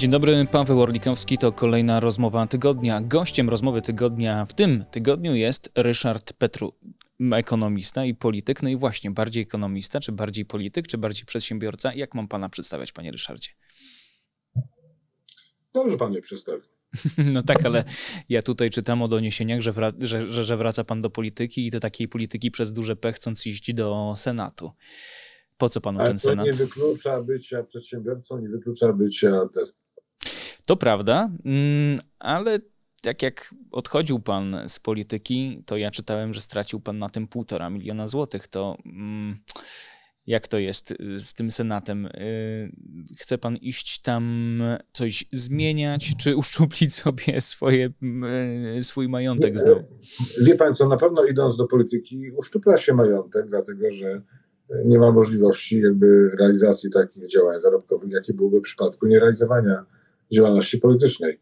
Dzień dobry, Paweł Orlikowski, to kolejna rozmowa tygodnia. Gościem rozmowy tygodnia w tym tygodniu jest Ryszard Petru, ekonomista i polityk. No i właśnie, bardziej ekonomista, czy bardziej polityk, czy bardziej przedsiębiorca? Jak mam pana przedstawiać, panie Ryszardzie? Dobrze pan mnie przedstawił. No tak, ale ja tutaj czytam o doniesieniach, że, wra- że, że, że wraca pan do polityki i do takiej polityki przez duże P, chcąc iść do Senatu. Po co panu Ale ten Senat? nie wyklucza bycia przedsiębiorcą, nie wyklucza bycia. To prawda, mm, ale tak jak odchodził pan z polityki, to ja czytałem, że stracił pan na tym półtora miliona złotych. To mm, jak to jest z tym Senatem? Y, Chce pan iść tam coś zmieniać, czy uszczuplić sobie swoje, mm, swój majątek znowu? Wie pan co, na pewno idąc do polityki uszczupla się majątek, dlatego że nie ma możliwości jakby realizacji takich działań zarobkowych, jakie byłyby w przypadku nierealizowania działalności politycznej.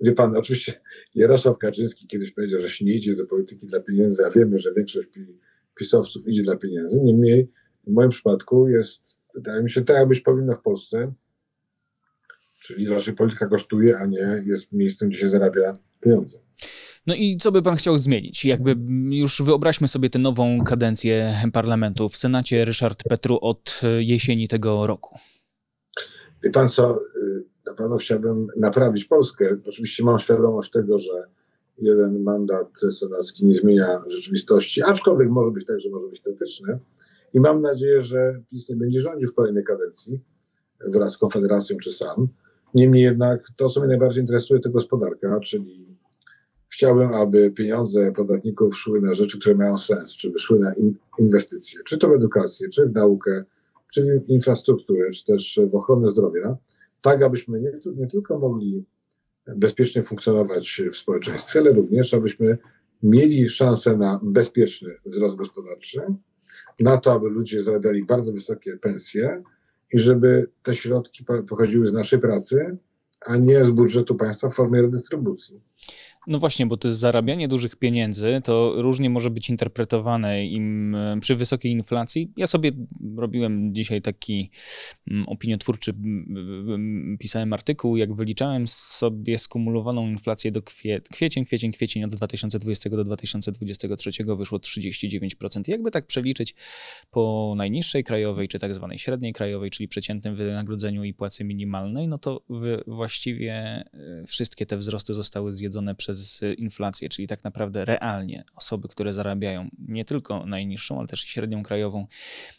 Wie pan, oczywiście Jarosław Kaczyński kiedyś powiedział, że się nie idzie do polityki dla pieniędzy, a wiemy, że większość pi- pisowców idzie dla pieniędzy. Niemniej w moim przypadku jest, wydaje mi się, tak jak być powinno w Polsce, czyli raczej polityka kosztuje, a nie jest miejscem, gdzie się zarabia pieniądze. No i co by pan chciał zmienić? Jakby już wyobraźmy sobie tę nową kadencję parlamentu w Senacie Ryszard Petru od jesieni tego roku. Wie pan co, y, pewno chciałbym naprawić Polskę. Oczywiście mam świadomość tego, że jeden mandat senacki nie zmienia rzeczywistości, aczkolwiek może być tak, że może być krytyczny. I mam nadzieję, że PiS nie będzie rządził w kolejnej kadencji wraz z Konfederacją czy sam. Niemniej jednak to, co mnie najbardziej interesuje, to gospodarka, czyli chciałbym, aby pieniądze podatników szły na rzeczy, które mają sens, czyli szły na in- inwestycje, czy to w edukację, czy w naukę, czy w infrastrukturę, czy też w ochronę zdrowia, tak abyśmy nie, nie tylko mogli bezpiecznie funkcjonować w społeczeństwie, ale również abyśmy mieli szansę na bezpieczny wzrost gospodarczy, na to, aby ludzie zarabiali bardzo wysokie pensje i żeby te środki po- pochodziły z naszej pracy, a nie z budżetu państwa w formie redystrybucji. No właśnie, bo to zarabianie dużych pieniędzy to różnie może być interpretowane im e, przy wysokiej inflacji. Ja sobie robiłem dzisiaj taki mm, opiniotwórczy, pisałem artykuł, jak wyliczałem sobie skumulowaną inflację do kwie, kwiecień, kwiecień, kwiecień od 2020 do 2023 wyszło 39%. Jakby tak przeliczyć po najniższej krajowej, czy tak zwanej średniej krajowej, czyli przeciętnym wynagrodzeniu i płacy minimalnej, no to właściwie e, wszystkie te wzrosty zostały zjedzone przez e, inflację, czyli tak naprawdę realnie osoby, które zarabiają nie tylko najniższą, ale też średnią krajową,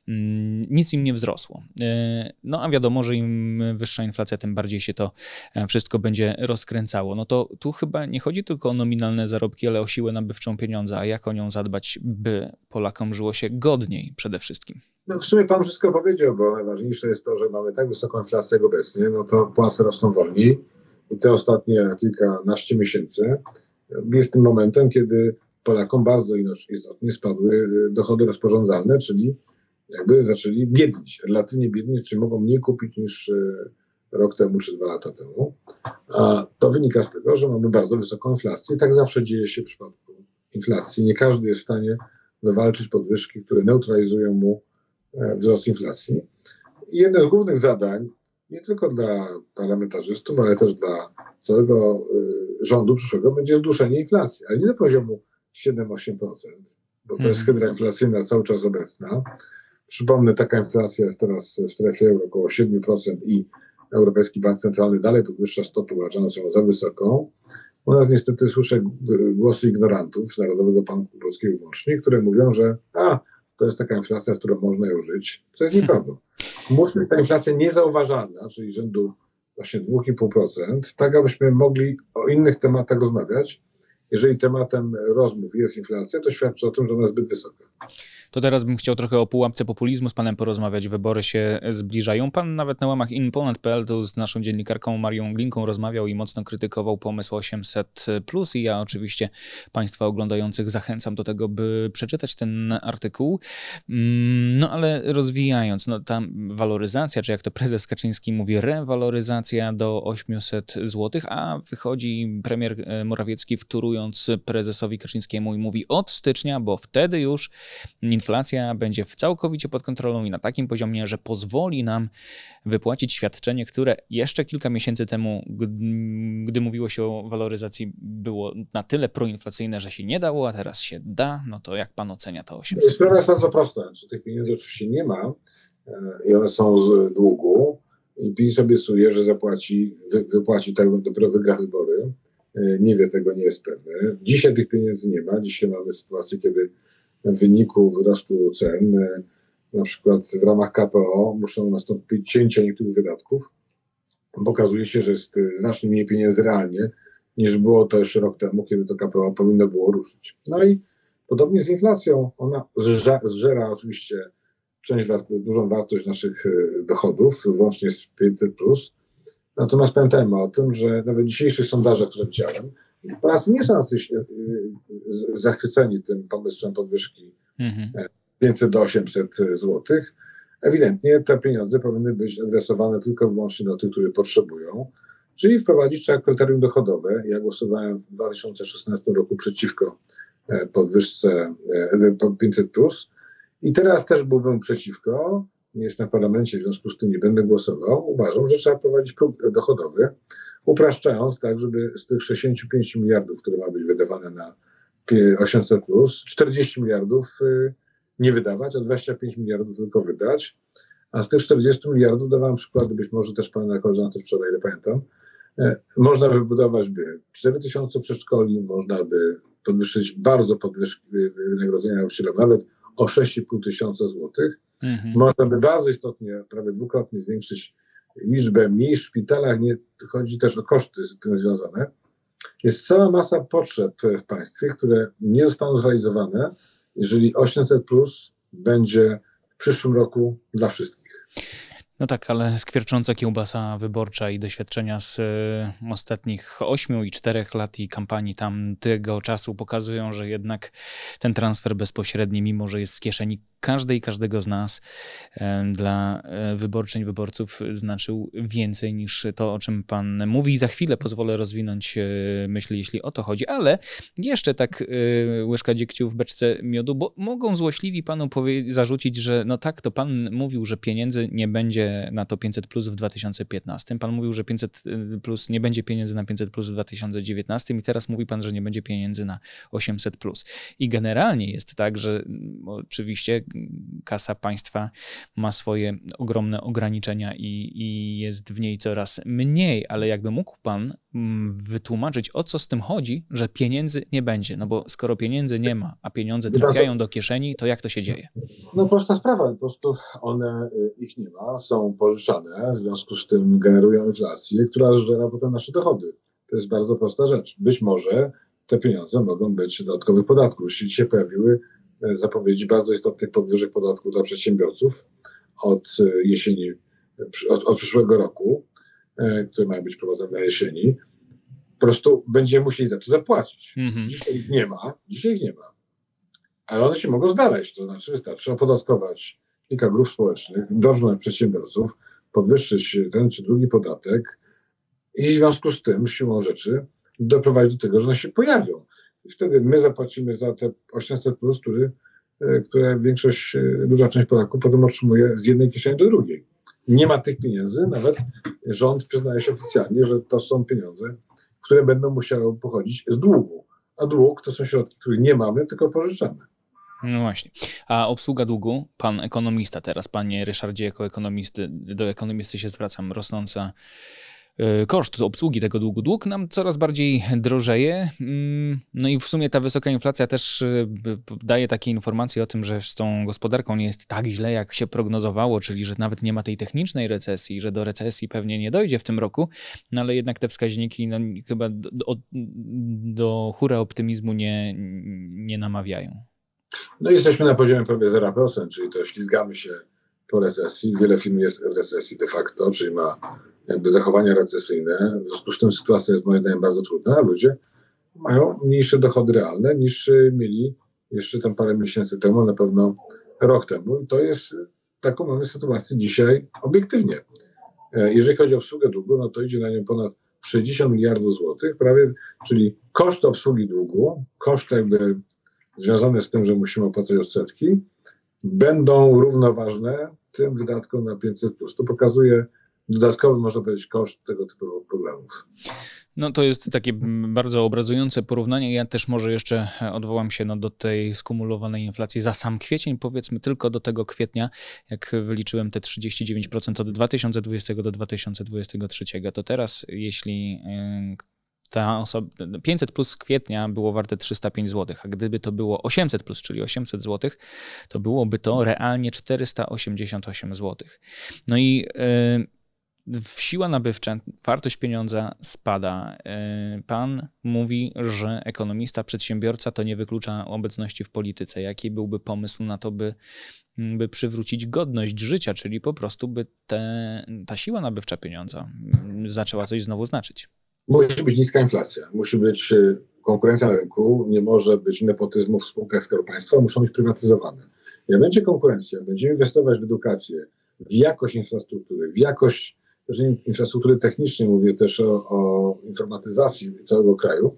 mm, nic im nie wzrosło. E, No a wiadomo, że im wyższa inflacja, tym bardziej się to e, wszystko będzie rozkręcało. No to tu chyba nie chodzi tylko o nominalne zarobki, ale o siłę nabywczą pieniądza, a jak o nią zadbać, by Polakom żyło się godniej przede wszystkim. No w sumie pan wszystko powiedział, bo najważniejsze jest to, że mamy tak wysoką inflację obecnie, no to płace rosną wolniej i te ostatnie kilkanaście miesięcy jest tym momentem, kiedy Polakom bardzo istotnie spadły y, dochody rozporządzalne, czyli jakby zaczęli biednić, relatywnie biednieć, czyli mogą mniej kupić niż y, rok temu czy dwa lata temu. A to wynika z tego, że mamy bardzo wysoką inflację i tak zawsze dzieje się w przypadku inflacji. Nie każdy jest w stanie wywalczyć podwyżki, które neutralizują mu e, wzrost inflacji. I jedne z głównych zadań, nie tylko dla parlamentarzystów, ale też dla całego y, rządu przyszłego, będzie zduszenie inflacji, ale nie do poziomu 7-8%, bo to jest Mhm. hydra inflacyjna cały czas obecna. Przypomnę, taka inflacja jest teraz w strefie euro około 7% i Europejski Bank Centralny dalej podwyższa stopy, uważając ją za wysoką. U nas niestety słyszę głosy ignorantów z Narodowego Banku Polskiego włącznie, które mówią, że a, to jest taka inflacja, z którą można ją żyć. To jest nieprawdą. Ta inflacja niezauważalna, czyli rzędu właśnie 2,5%, tak abyśmy mogli o innych tematach rozmawiać. Jeżeli tematem rozmów jest inflacja, to świadczy o tym, że ona jest zbyt wysoka. To teraz bym chciał trochę o pułapce populizmu z panem porozmawiać. Wybory się zbliżają. Pan nawet na łamach inponad.pl tu z naszą dziennikarką Marią Glinką rozmawiał i mocno krytykował pomysł 800. I ja oczywiście państwa oglądających zachęcam do tego, by przeczytać ten artykuł. Mm, No ale rozwijając, no ta waloryzacja, czy jak to prezes Kaczyński mówi, rewaloryzacja do 800 zł, a wychodzi premier e, Morawiecki gratulując prezesowi Kaczyńskiemu i mówi od stycznia, bo wtedy już inflacja będzie całkowicie pod kontrolą i na takim poziomie, że pozwoli nam wypłacić świadczenie, które jeszcze kilka miesięcy temu, gdy mówiło się o waloryzacji, było na tyle proinflacyjne, że się nie dało, a teraz się da. No to jak pan ocenia to 800? Sprawa jest bardzo prosta. Tych pieniędzy oczywiście nie ma e, i one są z długu i PiS obiecuje, że zapłaci, wy, wypłaci tak, dopiero wygra wybory. E, nie wie, tego nie jest pewne. Dzisiaj tych pieniędzy nie ma. Dzisiaj mamy sytuację, kiedy w wyniku wzrostu cen, e, na przykład w ramach KPO, muszą nastąpić cięcia niektórych wydatków. Pokazuje się, że jest e, znacznie mniej pieniędzy realnie, niż było to jeszcze rok temu, kiedy to KPO powinno było ruszyć. No i podobnie z inflacją, ona zżera oczywiście część, dużą wartość naszych e, dochodów, włącznie z 500+. Natomiast pamiętajmy o tym, że nawet dzisiejsze sondaże, które widziałem, Polacy nie są zachwyceni tym pomysłem podwyżki mhm. 500 do 800 zł. Ewidentnie te pieniądze powinny być adresowane tylko i wyłącznie do tych, którzy potrzebują, czyli wprowadzić trzeba kryterium dochodowe. Ja głosowałem w 2016 roku przeciwko e, podwyżce 500, i teraz też byłbym przeciwko, nie jestem w parlamencie, w związku z tym nie będę głosował. Uważam, że trzeba prowadzić próg dochodowy, upraszczając tak, żeby z tych 65 miliardów, które ma być wydawane na 800, plus, 40 miliardów y, nie wydawać, a 25 miliardów tylko wydać. A z tych 40 miliardów dawałem przykłady, być może też pana koleżance wczoraj, ile pamiętam, e, można wybudować by 4 tysiące przedszkoli, można by podwyższyć bardzo podwyżki wynagrodzenia nauczycielom, nawet o 6,5 tysiąca złotych. Mhm. Można by bardzo istotnie, prawie dwukrotnie zwiększyć liczbę miejsc w szpitalach. Nie, chodzi też o koszty z tym związane. Jest cała masa potrzeb w państwie, które nie zostaną zrealizowane, jeżeli 800 plus będzie w przyszłym roku dla wszystkich. No tak, ale skwiercząca kiełbasa wyborcza i doświadczenia z y, ostatnich ośmiu i czterech lat i kampanii tamtego czasu pokazują, że jednak ten transfer bezpośredni, mimo że jest z kieszeni każdej, każdego z nas dla e, wyborczyń, wyborców znaczył więcej niż to, o czym pan mówi. I za chwilę pozwolę rozwinąć e, myśli, jeśli o to chodzi, ale jeszcze tak e, łyżka dziegciu w beczce miodu, bo mogą złośliwi panu zarzucić, że no tak, to pan mówił, że pieniędzy nie będzie na to 500 plus w 2015. Pan mówił, że 500 plus nie będzie pieniędzy na 500 plus w 2019 i teraz mówi pan, że nie będzie pieniędzy na 800 plus. I generalnie jest tak, że oczywiście kasa państwa ma swoje ogromne ograniczenia i, i jest w niej coraz mniej, ale jakby mógł pan mm, wytłumaczyć, o co z tym chodzi, że pieniędzy nie będzie. No bo skoro pieniędzy nie ma, a pieniądze trafiają do kieszeni, to jak to się dzieje? No prosta sprawa, po prostu one, y, ich nie ma, są pożyczane, w związku z tym generują inflację, która zżera potem nasze dochody. To jest bardzo prosta rzecz. Być może te pieniądze mogą być dodatkowych podatków. Jeśli się pojawiły E, zapowiedzi bardzo istotnych podwyżek podatków dla przedsiębiorców od e, jesieni, od, od przyszłego roku, które mają być prowadzone na jesieni. Po prostu będziemy musieli za to zapłacić. Mhm. Dzisiaj ich nie ma, dzisiaj ich nie ma. Ale one się mogą znaleźć, to znaczy wystarczy opodatkować kilka grup społecznych, dorżnąć przedsiębiorców, podwyższyć ten czy drugi podatek i w związku z tym, siłą rzeczy, doprowadzić do tego, że one się pojawią. I wtedy my zapłacimy za te 800, plus, który, e, które większość, e, duża część Polaków potem otrzymuje z jednej kieszeni do drugiej. Nie ma tych pieniędzy, nawet rząd przyznaje się oficjalnie, że to są pieniądze, które będą musiały pochodzić z długu. A dług to są środki, które nie mamy, tylko pożyczamy. No właśnie. A obsługa długu, pan ekonomista teraz, panie Ryszardzie, jako ekonomisty, do ekonomisty się zwracam, rosnąca koszt obsługi tego długu. Dług nam coraz bardziej drożeje. Mm, no i w sumie ta wysoka inflacja też e, daje takie informacje o tym, że z tą gospodarką nie jest tak źle, jak się prognozowało, czyli że nawet nie ma tej technicznej recesji, że do recesji pewnie nie dojdzie w tym roku, no ale jednak te wskaźniki no, chyba do, do, do hura optymizmu nie, nie namawiają. No jesteśmy na poziomie prawie 0%, czyli to ślizgamy się po recesji. Wiele firm jest w recesji de facto, czyli ma jakby zachowania recesyjne. W związku z tym sytuacja jest moim zdaniem bardzo trudna, a ludzie mają mniejsze dochody realne niż mieli jeszcze tam parę miesięcy temu, na pewno rok temu. I to jest, taką mamy sytuację dzisiaj obiektywnie. E, jeżeli chodzi o obsługę długu, no to idzie na nią ponad 60 miliardów złotych, prawie, czyli koszt obsługi długu, koszt jakby związane z tym, że musimy opłacać odsetki, będą równoważne tym wydatkom na 500. To pokazuje dodatkowy, można powiedzieć, koszt tego typu programów. No to jest takie bardzo obrazujące porównanie. Ja też może jeszcze odwołam się no, do tej skumulowanej inflacji za sam kwiecień, powiedzmy tylko do tego kwietnia, jak wyliczyłem te 39% od 2020 do 2023, to teraz jeśli ta osoba, 500 plus z kwietnia było warte 305 zł, a gdyby to było 800 plus, czyli 800 zł, to byłoby to realnie 488 zł. No i yy, siła nabywcza, wartość pieniądza spada. Yy, pan mówi, że ekonomista, przedsiębiorca to nie wyklucza obecności w polityce. Jaki byłby pomysł na to, by, by przywrócić godność życia, czyli po prostu by te, ta siła nabywcza pieniądza zaczęła coś znowu znaczyć? Musi być niska inflacja, musi być e, konkurencja na rynku, nie może być nepotyzmu w spółkach Skarbu Państwa, muszą być prywatyzowane. Jak będzie konkurencja, będziemy inwestować w edukację, w jakość infrastruktury, w jakość infrastruktury technicznej, mówię też o, o informatyzacji całego kraju,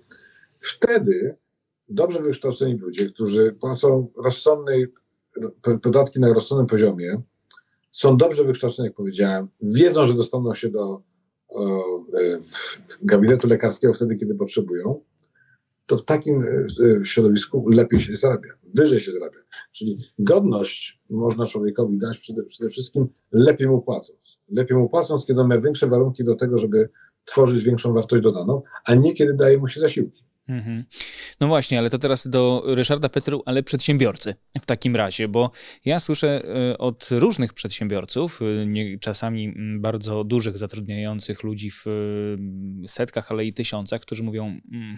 wtedy dobrze wykształceni ludzie, którzy płacą rozsądnej, podatki na rozsądnym poziomie, są dobrze wykształceni, jak powiedziałem, wiedzą, że dostaną się do E, gabinetu lekarskiego wtedy, kiedy potrzebują, to w takim e, e, środowisku lepiej się zarabia, wyżej się zarabia. Czyli godność można człowiekowi dać przede, przede wszystkim lepiej mu płacąc. Lepiej mu płacąc, kiedy on ma większe warunki do tego, żeby tworzyć większą wartość dodaną, a nie kiedy daje mu się zasiłki. Mhm. No właśnie, ale to teraz do Ryszarda Petru, ale przedsiębiorcy w takim razie, bo ja słyszę e, od różnych przedsiębiorców, czasami bardzo dużych, zatrudniających ludzi w setkach, ale i tysiącach, którzy mówią, mm,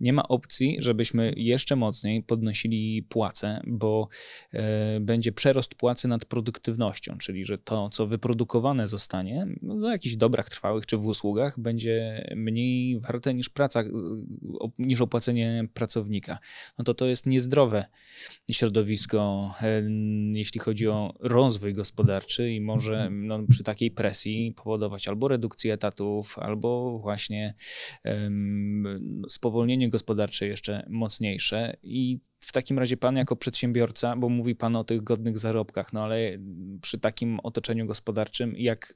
nie ma opcji, żebyśmy jeszcze mocniej podnosili płace, bo e, będzie przerost płacy nad produktywnością, czyli że to, co wyprodukowane zostanie no, jakichś dobrach trwałych czy w usługach, będzie mniej warte niż praca, niż opłacenie pracownika. No to to jest niezdrowe środowisko, e, jeśli chodzi o rozwój gospodarczy i może no, przy takiej presji powodować albo redukcję etatów, albo właśnie um, spowolnienie gospodarcze jeszcze mocniejsze i w takim razie pan jako przedsiębiorca, bo mówi pan o tych godnych zarobkach, no ale przy takim otoczeniu gospodarczym, jak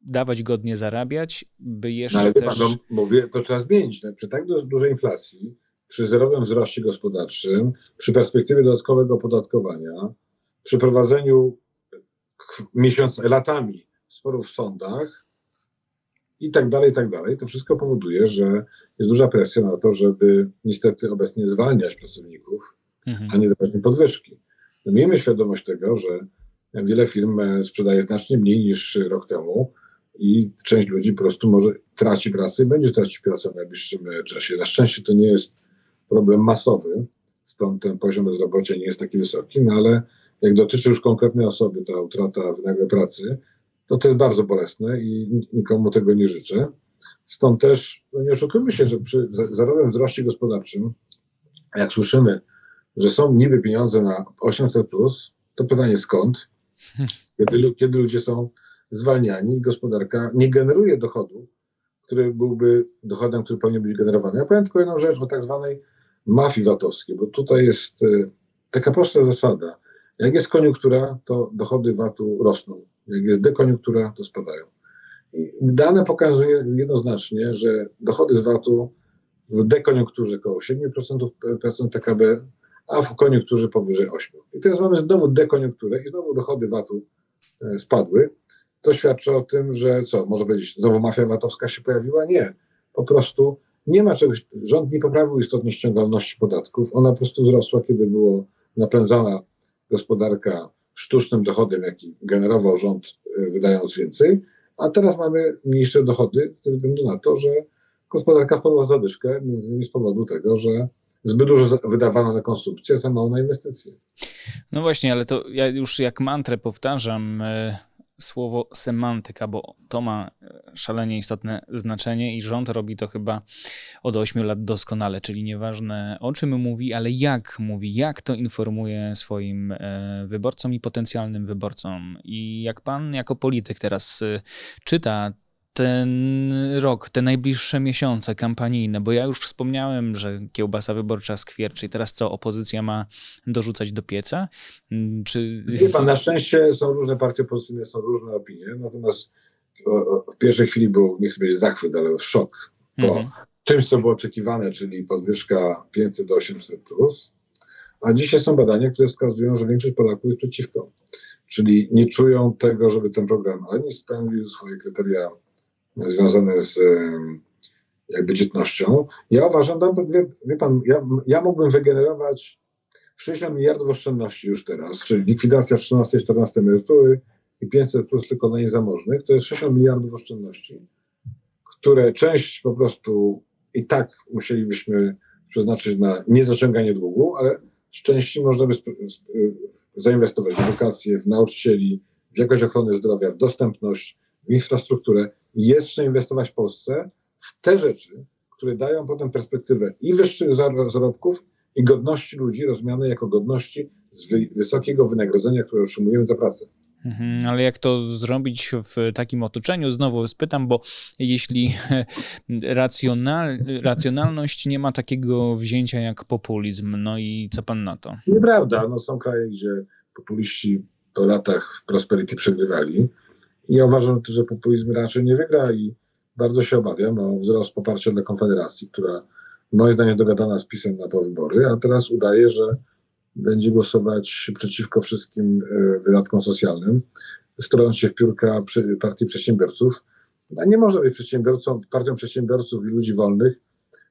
dawać godnie zarabiać, by jeszcze no, ale też... Pan, no, mówię, to trzeba zmienić. No, przy tak dużej inflacji, przy zerowym wzroście gospodarczym, przy perspektywie dodatkowego opodatkowania, przy prowadzeniu miesiąc, latami sporów w sądach, i tak dalej, i tak dalej. To wszystko powoduje, że jest duża presja na to, żeby niestety obecnie zwalniać pracowników, mhm. a nie dawać im podwyżki. No, miejmy świadomość tego, że wiele firm e, sprzedaje znacznie mniej niż rok temu i część ludzi po prostu może traci pracę i będzie tracić pracę w najbliższym e, czasie. Na szczęście to nie jest problem masowy, stąd ten poziom bezrobocia nie jest taki wysoki, no ale jak dotyczy już konkretnej osoby ta utrata wynagrodzeniem pracy, to to jest bardzo bolesne i nikomu tego nie życzę. Stąd też, no nie oszukujmy się, że przy zerowym wzroście gospodarczym, jak słyszymy, że są niby pieniądze na 800, plus, to pytanie skąd, kiedy, kiedy ludzie są zwalniani i gospodarka nie generuje dochodu, który byłby dochodem, który powinien być generowany. Ja powiem tylko jedną rzecz o tak zwanej mafii VAT-owskiej, bo tutaj jest e, taka prosta zasada. Jak jest koniunktura, to dochody VAT-u rosną. Jak jest dekoniunktura, to spadają. I dane pokazują jednoznacznie, że dochody z VAT-u w dekoniunkturze około 7% PKB, a w koniunkturze powyżej 8%. I teraz mamy znowu dekoniunkturę i znowu dochody VAT-u e, spadły. To świadczy o tym, że co, może być znowu mafia VAT-owska się pojawiła? Nie. Po prostu nie ma czegoś, rząd nie poprawił istotnie ściągalności podatków, ona po prostu wzrosła, kiedy było napędzana gospodarka sztucznym dochodem, jaki generował rząd, e, wydając więcej, a teraz mamy mniejsze dochody ze względu na to, że gospodarka wpadła w zadyszkę, między innymi z powodu tego, że zbyt dużo wydawano na konsumpcję, za mało na inwestycje. No właśnie, ale to ja już jak mantrę powtarzam, e, słowo semantyka, bo to ma e, szalenie istotne znaczenie i rząd robi to chyba od 8 lat doskonale, czyli nieważne o czym mówi, ale jak mówi, jak to informuje swoim e, wyborcom i potencjalnym wyborcom. I jak pan jako polityk teraz e, czyta ten rok, te najbliższe miesiące kampanijne, bo ja już wspomniałem, że kiełbasa wyborcza skwierczy i teraz co, opozycja ma dorzucać do pieca? Mm, czy... Wie pan, na szczęście są różne partie opozycyjne, są różne opinie, natomiast w pierwszej chwili był, nie chcę powiedzieć zachwyt, ale szok po mhm. czymś, co było oczekiwane, czyli podwyżka 500 do 800+, plus, a dzisiaj są badania, które wskazują, że większość Polaków jest przeciwko. Czyli nie czują tego, żeby ten program ani spełnił swoje kryteria związane z jakby dzietnością. Ja uważam, wie, wie pan, ja, ja mógłbym wygenerować 60 miliardów oszczędności już teraz, czyli likwidacja 13 14 emerytury i 500 plus tylko dla niezamożnych, to jest 60 miliardów oszczędności, które część po prostu i tak musielibyśmy przeznaczyć na niezaciąganie długu, ale z części można by zainwestować w edukację, w nauczycieli, w jakość ochrony zdrowia, w dostępność, w infrastrukturę. Jest co inwestować w Polsce w te rzeczy, które dają potem perspektywę i wyższych zarobków, i godności ludzi rozumianej jako godności z wysokiego wynagrodzenia, które otrzymujemy za pracę. Mhm, ale jak to zrobić w takim otoczeniu? Znowu spytam, bo jeśli racjonal, racjonalność nie ma takiego wzięcia jak populizm, no i co pan na to? Nieprawda. No, są kraje, gdzie populiści po latach prosperity przegrywali. Ja uważam, że populizm raczej nie wygra i bardzo się obawiam o wzrost poparcia dla Konfederacji, która moim zdaniem dogadana z PiSem na powybory, a teraz udaje, że będzie głosować przeciwko wszystkim e, wydatkom socjalnym, strojąc się w piórka Partii Przedsiębiorców. A nie można być przedsiębiorcą, partią przedsiębiorców i ludzi wolnych,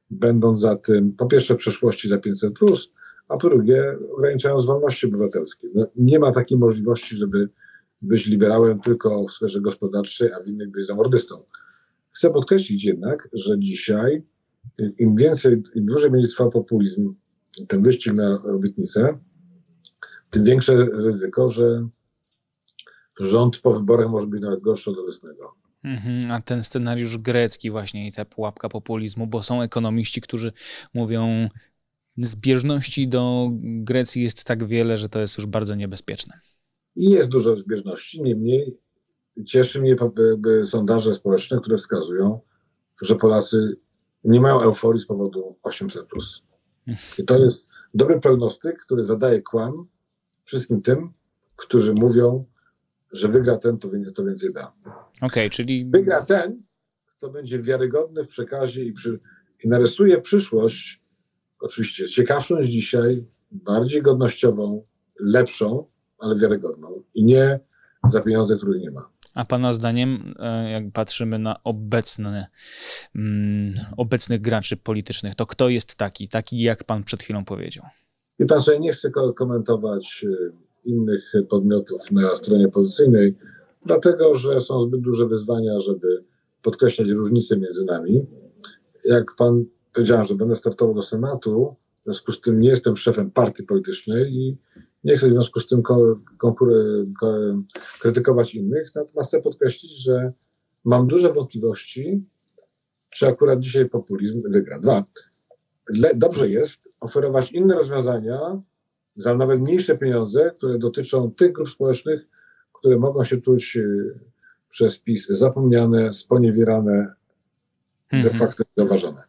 będąc za tym, po pierwsze, przeszłości za 500, plus, a po drugie, ograniczając wolności obywatelskie. No, nie ma takiej możliwości, żeby być liberałem tylko w sferze gospodarczej, a w innych być zamordystą. Chcę podkreślić jednak, że dzisiaj im więcej, im dłużej będzie trwał populizm, ten wyścig na obietnicę, tym większe ryzyko, że rząd po wyborach może być nawet gorszy od obecnego. Mhm, a ten scenariusz grecki właśnie i ta pułapka populizmu, bo są ekonomiści, którzy mówią, zbieżności do Grecji jest tak wiele, że to jest już bardzo niebezpieczne. I jest dużo zbieżności, niemniej cieszy mnie sondaże społeczne, które wskazują, że Polacy nie mają euforii z powodu 800. I to jest dobry prognostyk, który zadaje kłam wszystkim tym, którzy mówią, że wygra ten, to, to więcej da. Okay, czyli. Wygra ten, kto będzie wiarygodny w przekazie i, przy, i narysuje przyszłość, oczywiście ciekawszą niż dzisiaj, bardziej godnościową, lepszą, ale wiarygodną. I nie za pieniądze, których nie ma. A Pana zdaniem, e, jak patrzymy na obecne, mm, obecnych graczy politycznych, to kto jest taki, taki jak Pan przed chwilą powiedział? I Pan sobie nie chce komentować e, innych podmiotów na stronie pozycyjnej, dlatego że są zbyt duże wyzwania, żeby podkreślać różnice między nami. Jak Pan powiedział, że będę startował do Senatu, w związku z tym nie jestem szefem partii politycznej i nie chcę w związku z tym krytykować innych, natomiast chcę podkreślić, że mam duże wątpliwości, czy akurat dzisiaj populizm wygra. Dwa, dobrze jest oferować inne rozwiązania za nawet mniejsze pieniądze, które dotyczą tych grup społecznych, które mogą się czuć y, przez PiS zapomniane, sponiewierane, de mhm. facto zauważone.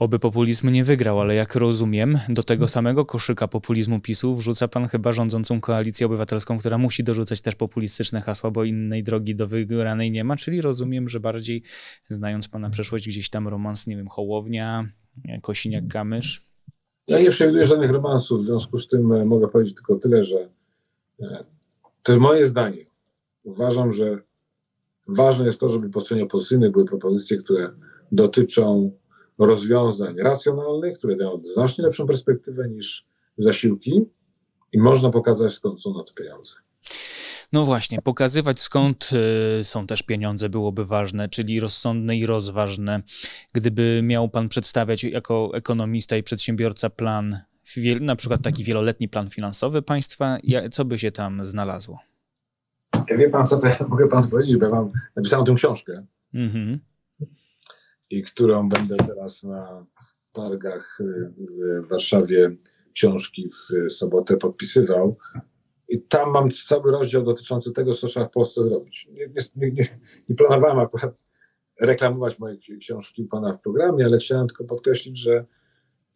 Oby populizm nie wygrał, ale jak rozumiem, do tego samego koszyka populizmu PiSu wrzuca pan chyba rządzącą koalicję obywatelską, która musi dorzucać też populistyczne hasła, bo innej drogi do wygranej nie ma, czyli rozumiem, że bardziej znając pana przeszłość, gdzieś tam romans, nie wiem, Hołownia, Kosiniak-Kamysz. Ja nie przewiduję żadnych romansów, w związku z tym e, mogę powiedzieć tylko tyle, że e, to jest moje zdanie. Uważam, że ważne jest to, żeby po stronie opozycyjnej były propozycje, które dotyczą rozwiązań racjonalnych, które dają znacznie lepszą perspektywę niż zasiłki i można pokazać, skąd są na to pieniądze. No właśnie, pokazywać skąd y, są też pieniądze byłoby ważne, czyli rozsądne i rozważne. Gdyby miał pan przedstawiać jako ekonomista i przedsiębiorca plan, na przykład taki wieloletni plan finansowy państwa, co by się tam znalazło? Wie pan co, to ja mogę pan powiedzieć, bo ja mam napisałem tę książkę. Mhm i którą będę teraz na targach w Warszawie książki w sobotę podpisywał. I tam mam cały rozdział dotyczący tego, co trzeba w Polsce zrobić. Nie, nie, nie, nie planowałem akurat reklamować mojej książki Pana w programie, ale chciałem tylko podkreślić, że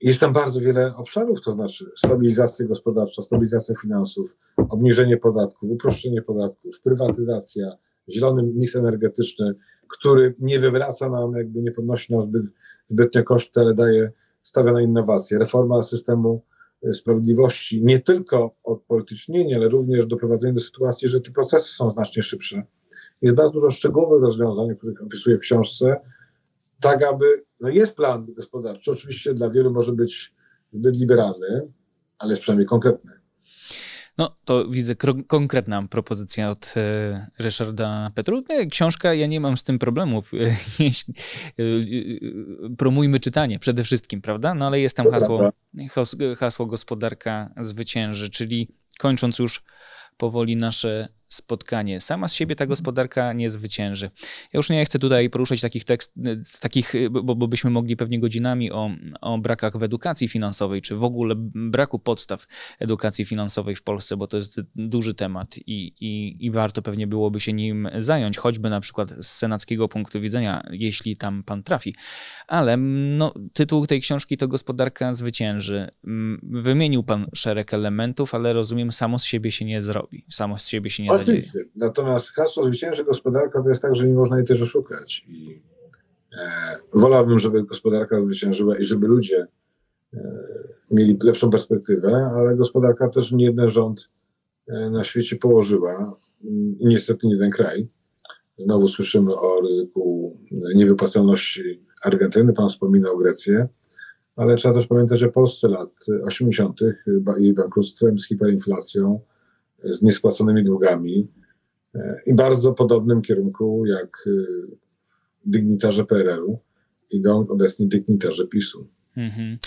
jest tam bardzo wiele obszarów, to znaczy stabilizacja gospodarcza, stabilizacja finansów, obniżenie podatków, uproszczenie podatków, prywatyzacja, zielony miks energetyczny, który nie wywraca nam, jakby nie podnosi nam zbyt, zbytnio koszty, ale daje, stawia na innowacje. Reforma systemu y, sprawiedliwości, nie tylko odpolitycznienie, ale również doprowadzenie do sytuacji, że te procesy są znacznie szybsze. Jest bardzo dużo szczegółowych rozwiązań, których opisuję w książce, tak aby, no jest plan gospodarczy, oczywiście dla wielu może być zbyt liberalny, ale jest przynajmniej konkretny. No, to widzę konkretna propozycja od e, Ryszarda Petru. Książka, ja nie mam z tym problemów. Jeśli, e, e, promujmy czytanie przede wszystkim, prawda? No ale jest tam hasło, hasło gospodarka zwycięży, czyli kończąc już powoli nasze spotkanie. Sama z siebie ta gospodarka nie zwycięży. Ja już nie chcę tutaj poruszać takich tekst, takich, bo, bo byśmy mogli pewnie godzinami o, o brakach w edukacji finansowej, czy w ogóle braku podstaw edukacji finansowej w Polsce, bo to jest duży temat i, i, i warto pewnie byłoby się nim zająć, choćby na przykład z senackiego punktu widzenia, jeśli tam pan trafi. Ale no, tytuł tej książki to Gospodarka zwycięży. Wymienił pan szereg elementów, ale rozumiem, samo z siebie się nie zrobi. Samo z siebie się nie Oczywiście. Natomiast hasło zwycięży gospodarka to jest tak, że nie można jej też oszukać. I e, wolałbym, żeby gospodarka zwyciężyła i żeby ludzie e, mieli lepszą perspektywę, ale gospodarka też nie jeden rząd e, na świecie położyła i niestety nie ten kraj. Znowu słyszymy o ryzyku niewypłacalności Argentyny, pan wspominał Grecję, ale trzeba też pamiętać o Polsce lat 80. i bankructwem z hiperinflacją, z niespłaconymi długami e, i bardzo podobnym kierunku jak e, dygnitarze PRL-u idą obecni dygnitarze PiSu. Mhm.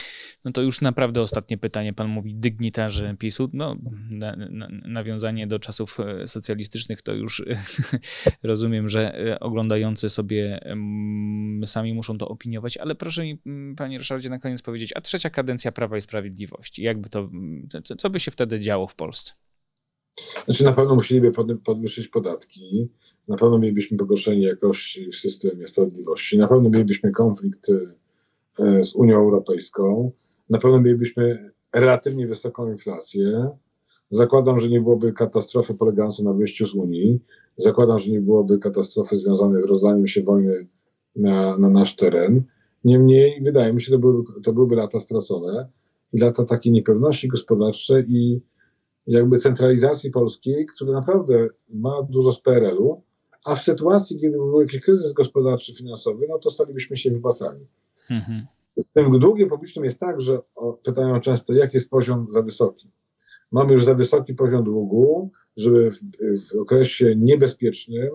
No to już naprawdę ostatnie pytanie. Pan mówi dygnitarze PiSu. No, na, na, nawiązanie do czasów e, socjalistycznych to już rozumiem, że oglądający sobie sami muszą to opiniować, ale proszę mi, panie Ryszardzie, na koniec powiedzieć, a trzecia kadencja Prawa i Sprawiedliwości, jakby to, co, co by się wtedy działo w Polsce? Znaczy na pewno musieliby podwyższyć podatki, na pewno mielibyśmy pogorszenie jakości w systemie sprawiedliwości, na pewno mielibyśmy konflikt e, z Unią Europejską, na pewno mielibyśmy relatywnie wysoką inflację. Zakładam, że nie byłoby katastrofy polegającej na wyjściu z Unii. Zakładam, że nie byłoby katastrofy związanej z rozlaniem się wojny na, na nasz teren. Niemniej wydaje mi się, to, były, to byłyby lata stracone i lata takiej niepewności gospodarczej i jakby centralizacji polskiej, która naprawdę ma dużo z PRL-u, a w sytuacji, kiedy był jakiś kryzys gospodarczy, finansowy, no to stalibyśmy się wypłacani. Mhm. Z tym długiem publicznym jest tak, że o, pytają często, jaki jest poziom za wysoki. Mamy już za wysoki poziom długu, żeby w, w okresie niebezpiecznym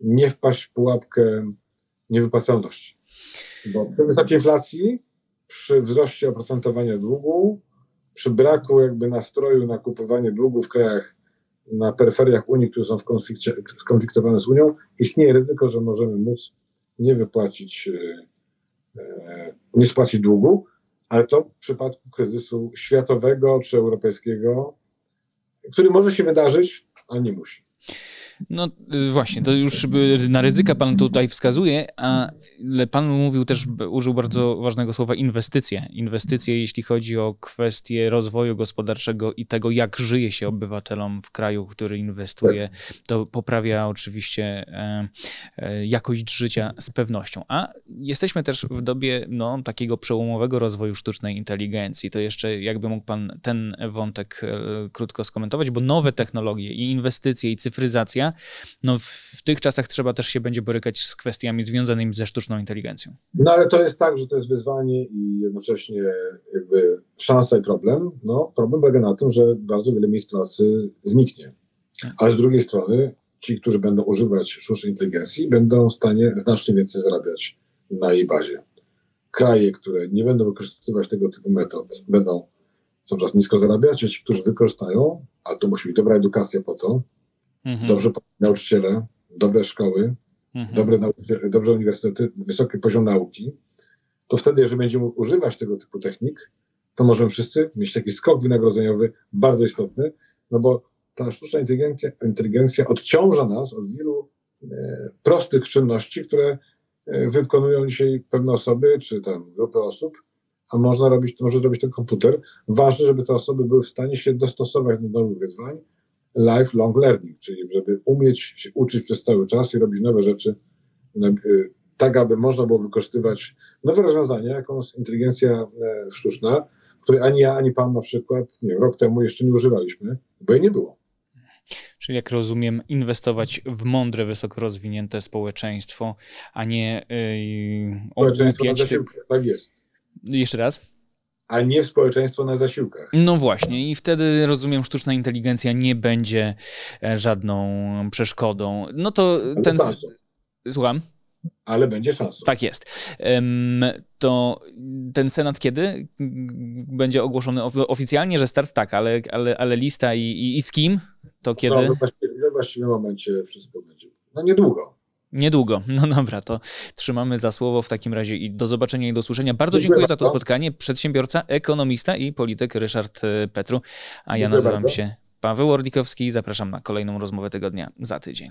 nie wpaść w pułapkę niewypłacalności. Bo przy wysokiej inflacji, przy wzroście oprocentowania długu, przy braku jakby nastroju na kupowanie długów w krajach na peryferiach Unii, które są w skonfliktowane z Unią, istnieje ryzyko, że możemy móc nie wypłacić, e, e, nie spłacić długu, ale to w przypadku kryzysu światowego czy europejskiego, który może się wydarzyć, a nie musi. No y, właśnie, to już na ryzyka pan tutaj wskazuje, ale pan mówił też, użył bardzo ważnego słowa inwestycje. Inwestycje, jeśli chodzi o kwestie rozwoju gospodarczego i tego, jak żyje się obywatelom w kraju, który inwestuje, to poprawia oczywiście e, e, jakość życia z pewnością. A jesteśmy też w dobie no, takiego przełomowego rozwoju sztucznej inteligencji. To jeszcze jakby mógł pan ten wątek e, krótko skomentować, bo nowe technologie i inwestycje i cyfryzacja no w tych czasach trzeba też się będzie borykać z kwestiami związanymi ze sztuczną inteligencją. No ale to jest tak, że to jest wyzwanie i jednocześnie jakby szansa i problem. No problem polega na tym, że bardzo wiele miejsc pracy zniknie. Tak. Ale z drugiej strony ci, którzy będą używać sztucznej inteligencji, będą w stanie znacznie więcej zarabiać na jej bazie. Kraje, które nie będą wykorzystywać tego typu metod, będą cały czas nisko zarabiać, a ci, którzy wykorzystają, a to musi być dobra edukacja po to, mhm. dobrze nauczyciele, dobre szkoły, mhm. dobre, dobrze uniwersytety, wysoki poziom nauki, to wtedy, jeżeli będziemy używać tego typu technik, to możemy wszyscy mieć taki skok wynagrodzeniowy bardzo istotny, no bo ta sztuczna inteligencja, inteligencja odciąża nas od wielu e, prostych czynności, które e, wykonują dzisiaj pewne osoby, czy tam grupy osób, a można robić, to może robić ten komputer. Ważne, żeby te osoby były w stanie się dostosować do nowych wyzwań, lifelong learning, czyli żeby umieć się uczyć przez cały czas i robić nowe rzeczy, e, tak aby można było wykorzystywać nowe rozwiązania, jaką jest inteligencja e, sztuczna, której ani ja, ani pan na przykład nie, rok temu jeszcze nie używaliśmy, bo jej nie było. Czyli jak rozumiem, inwestować w mądre, wysoko rozwinięte społeczeństwo, a nie yy, społeczeństwo na tak jest. Jeszcze raz? A nie w społeczeństwo na zasiłkach. No właśnie, i wtedy rozumiem, sztuczna inteligencja nie będzie e, żadną przeszkodą. No to Ale ten. szansą. Słucham? Ale będzie szansą. Tak jest. To ten senat kiedy będzie ogłoszony of- oficjalnie, że start tak, ale, ale, ale lista i, i, i z kim? To kiedy? No, we właściwym momencie wszystko będzie. No niedługo. Niedługo. No dobra, to trzymamy za słowo w takim razie i do zobaczenia i do usłyszenia. Bardzo Dziękuję dziękuję za to spotkanie. Przedsiębiorca, ekonomista i polityk Ryszard e, Petru, a ja Dziękuję nazywam bardzo. się Paweł Orlikowski i zapraszam na kolejną rozmowę tygodnia za tydzień.